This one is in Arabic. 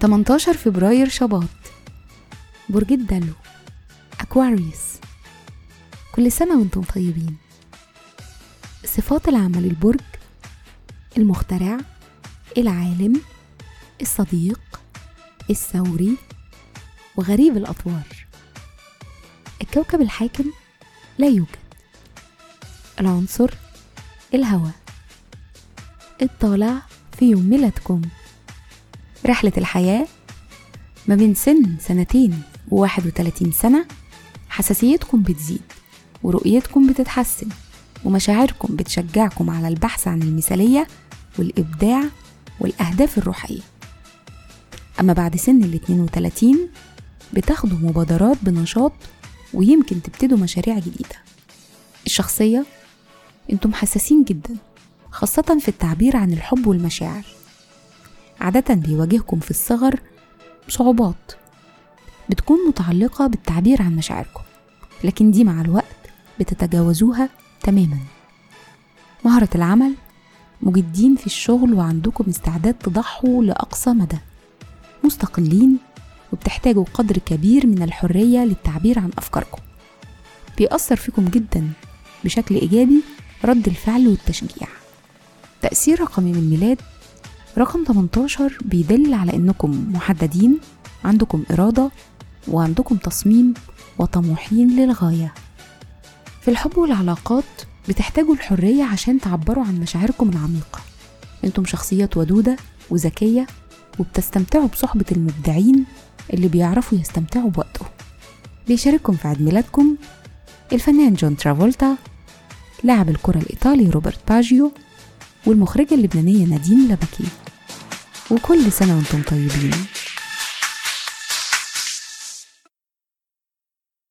تمنتاشر فبراير شباط. برج الدلو أكواريوس. كل سنة وأنتم طيبين. صفات العمل البرج المخترع العالم الصديق الثوري وغريب الأطوار. الكوكب الحاكم لا يوجد. العنصر الهواء. الطالع في يوم ميلادكم. رحلة الحياة ما بين سن سنتين وواحد وتلاتين سنة. حساسيتكم بتزيد ورؤيتكم بتتحسن ومشاعركم بتشجعكم على البحث عن المثالية والإبداع والأهداف الروحية. أما بعد سن ال 32 بتاخدوا مبادرات بنشاط ويمكن تبتدوا مشاريع جديدة. الشخصية أنتم حساسين جدا خاصة في التعبير عن الحب والمشاعر. عادة بيواجهكم في الصغر صعوبات. بتكون متعلقة بالتعبير عن مشاعركم لكن دي مع الوقت بتتجاوزوها تماما. مهارة العمل مجدين في الشغل وعندكم استعداد تضحوا لأقصى مدى. مستقلين وبتحتاجوا قدر كبير من الحرية للتعبير عن أفكاركم. بيأثر فيكم جدا بشكل إيجابي رد الفعل والتشجيع. تأثير رقم من الميلاد رقم 18 بيدل على إنكم محددين عندكم إرادة وعندكم تصميم وطموحين للغاية. في الحب والعلاقات بتحتاجوا الحرية عشان تعبروا عن مشاعركم العميقة. أنتم شخصيات ودودة وذكية وبتستمتعوا بصحبة المبدعين اللي بيعرفوا يستمتعوا بوقتهم بيشارككم في عيد ميلادكم الفنان جون ترافولتا لاعب الكرة الإيطالي روبرت باجيو والمخرجة اللبنانية نادين لبكي وكل سنة وأنتم طيبين.